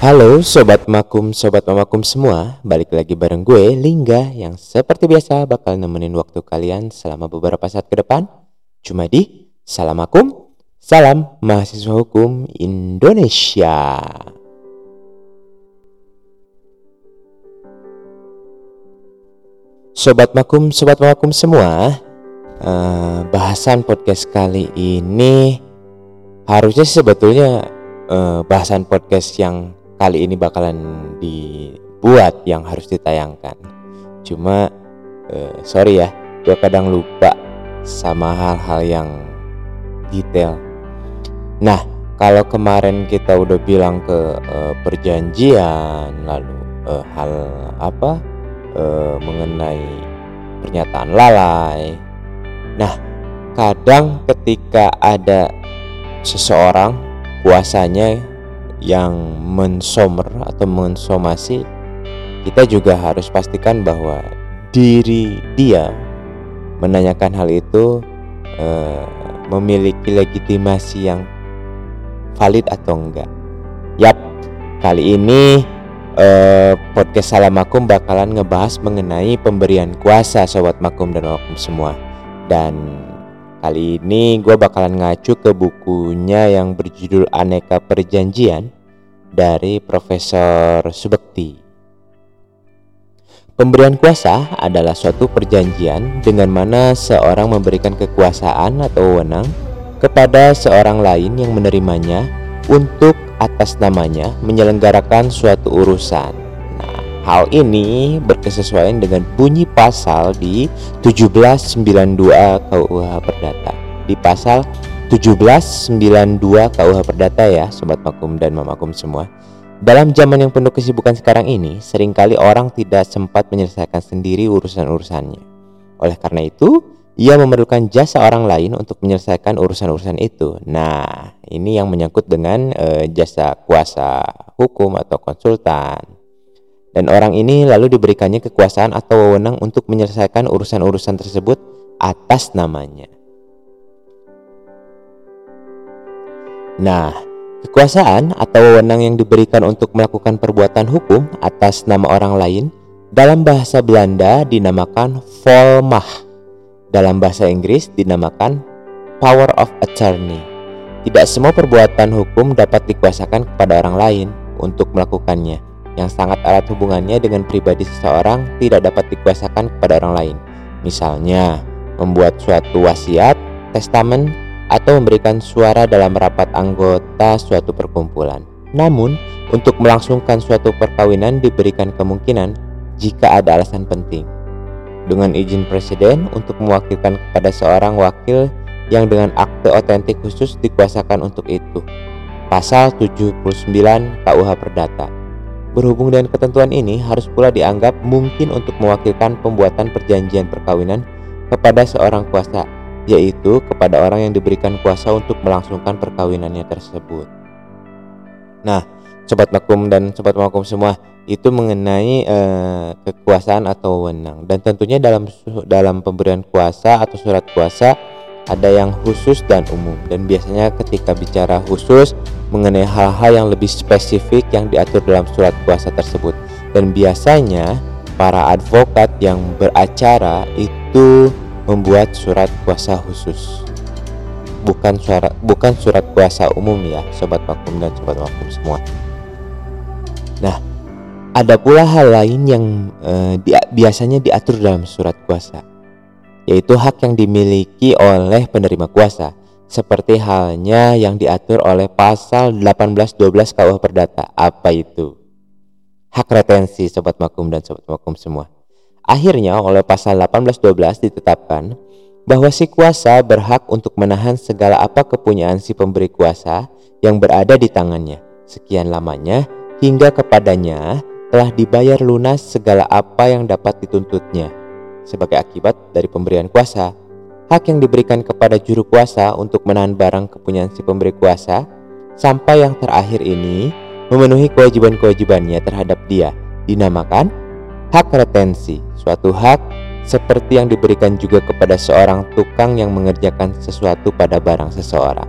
Halo Sobat Makum, Sobat Mamakum semua. Balik lagi bareng gue, Lingga Yang seperti biasa bakal nemenin waktu kalian selama beberapa saat ke depan. Cuma di Salam Makum, Salam Mahasiswa Hukum Indonesia. Sobat Makum, Sobat Mamakum semua uh, Bahasan podcast kali ini Harusnya sebetulnya uh, bahasan podcast yang kali ini bakalan dibuat yang harus ditayangkan. Cuma uh, sorry ya, gue kadang lupa sama hal-hal yang detail. Nah, kalau kemarin kita udah bilang ke uh, perjanjian, lalu uh, hal apa uh, mengenai pernyataan lalai. Nah, kadang ketika ada seseorang kuasanya yang mensomer atau mensomasi kita juga harus pastikan bahwa diri dia menanyakan hal itu e, memiliki legitimasi yang valid atau enggak. Yap, kali ini e, podcast Salam Makum bakalan ngebahas mengenai pemberian kuasa sobat Makum dan Makum semua. Dan Kali ini gue bakalan ngacu ke bukunya yang berjudul Aneka Perjanjian dari Profesor Subekti. Pemberian kuasa adalah suatu perjanjian dengan mana seorang memberikan kekuasaan atau wewenang kepada seorang lain yang menerimanya untuk atas namanya menyelenggarakan suatu urusan Hal ini berkesesuaian dengan bunyi pasal di 1792 KUH Perdata. Di pasal 1792 KUH Perdata ya, sobat makum dan mamakum semua. Dalam zaman yang penuh kesibukan sekarang ini, sering kali orang tidak sempat menyelesaikan sendiri urusan-urusannya. Oleh karena itu, ia memerlukan jasa orang lain untuk menyelesaikan urusan-urusan itu. Nah, ini yang menyangkut dengan e, jasa kuasa hukum atau konsultan dan orang ini lalu diberikannya kekuasaan atau wewenang untuk menyelesaikan urusan-urusan tersebut atas namanya. Nah, kekuasaan atau wewenang yang diberikan untuk melakukan perbuatan hukum atas nama orang lain dalam bahasa Belanda dinamakan volmacht. Dalam bahasa Inggris dinamakan power of attorney. Tidak semua perbuatan hukum dapat dikuasakan kepada orang lain untuk melakukannya yang sangat erat hubungannya dengan pribadi seseorang tidak dapat dikuasakan kepada orang lain. Misalnya, membuat suatu wasiat, testamen, atau memberikan suara dalam rapat anggota suatu perkumpulan. Namun, untuk melangsungkan suatu perkawinan diberikan kemungkinan jika ada alasan penting. Dengan izin presiden untuk mewakilkan kepada seorang wakil yang dengan akte otentik khusus dikuasakan untuk itu. Pasal 79 KUH Perdata. Berhubung dengan ketentuan ini, harus pula dianggap mungkin untuk mewakilkan pembuatan perjanjian perkawinan kepada seorang kuasa, yaitu kepada orang yang diberikan kuasa untuk melangsungkan perkawinannya tersebut. Nah, sobat makum dan sobat makum semua, itu mengenai eh, kekuasaan atau wewenang dan tentunya dalam dalam pemberian kuasa atau surat kuasa ada yang khusus dan umum. Dan biasanya ketika bicara khusus mengenai hal-hal yang lebih spesifik yang diatur dalam surat kuasa tersebut. Dan biasanya para advokat yang beracara itu membuat surat kuasa khusus. Bukan surat bukan surat kuasa umum ya sobat vakum dan sobat vakum semua. Nah ada pula hal lain yang eh, biasanya diatur dalam surat kuasa yaitu hak yang dimiliki oleh penerima kuasa, seperti halnya yang diatur oleh pasal 1812 KUH Perdata. Apa itu? Hak retensi sobat makum dan sobat makum semua. Akhirnya oleh pasal 1812 ditetapkan bahwa si kuasa berhak untuk menahan segala apa kepunyaan si pemberi kuasa yang berada di tangannya sekian lamanya hingga kepadanya telah dibayar lunas segala apa yang dapat dituntutnya sebagai akibat dari pemberian kuasa. Hak yang diberikan kepada juru kuasa untuk menahan barang kepunyaan si pemberi kuasa sampai yang terakhir ini memenuhi kewajiban-kewajibannya terhadap dia dinamakan hak retensi, suatu hak seperti yang diberikan juga kepada seorang tukang yang mengerjakan sesuatu pada barang seseorang.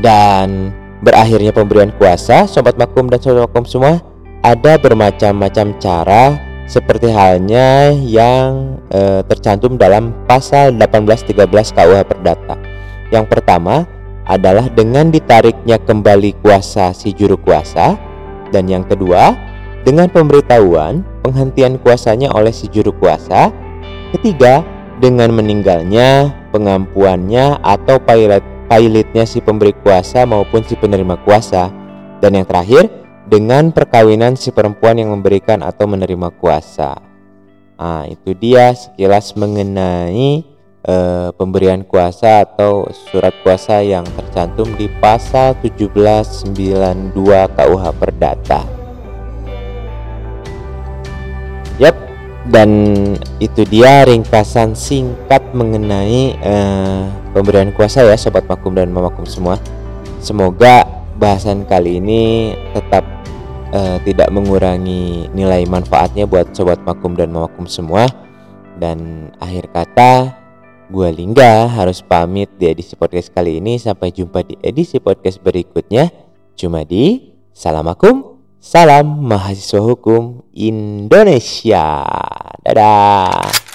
Dan berakhirnya pemberian kuasa, sobat makum dan sobat makum semua, ada bermacam-macam cara seperti halnya yang e, tercantum dalam pasal 1813 KUH Perdata. Yang pertama adalah dengan ditariknya kembali kuasa si juru kuasa dan yang kedua dengan pemberitahuan penghentian kuasanya oleh si juru kuasa. Ketiga, dengan meninggalnya, pengampuannya atau pilot pilotnya si pemberi kuasa maupun si penerima kuasa. Dan yang terakhir, dengan perkawinan si perempuan yang memberikan atau menerima kuasa. Nah, itu dia sekilas mengenai uh, pemberian kuasa atau surat kuasa yang tercantum di pasal 1792 KUH Perdata. Yap, dan itu dia ringkasan singkat mengenai uh, pemberian kuasa ya sobat makum dan mamakum semua. Semoga bahasan kali ini tetap uh, tidak mengurangi nilai manfaatnya buat sobat makum dan mamakum semua. Dan akhir kata, gue Lingga harus pamit di edisi podcast kali ini. Sampai jumpa di edisi podcast berikutnya. Cuma di Salamakum, salam mahasiswa hukum Indonesia. Dadah.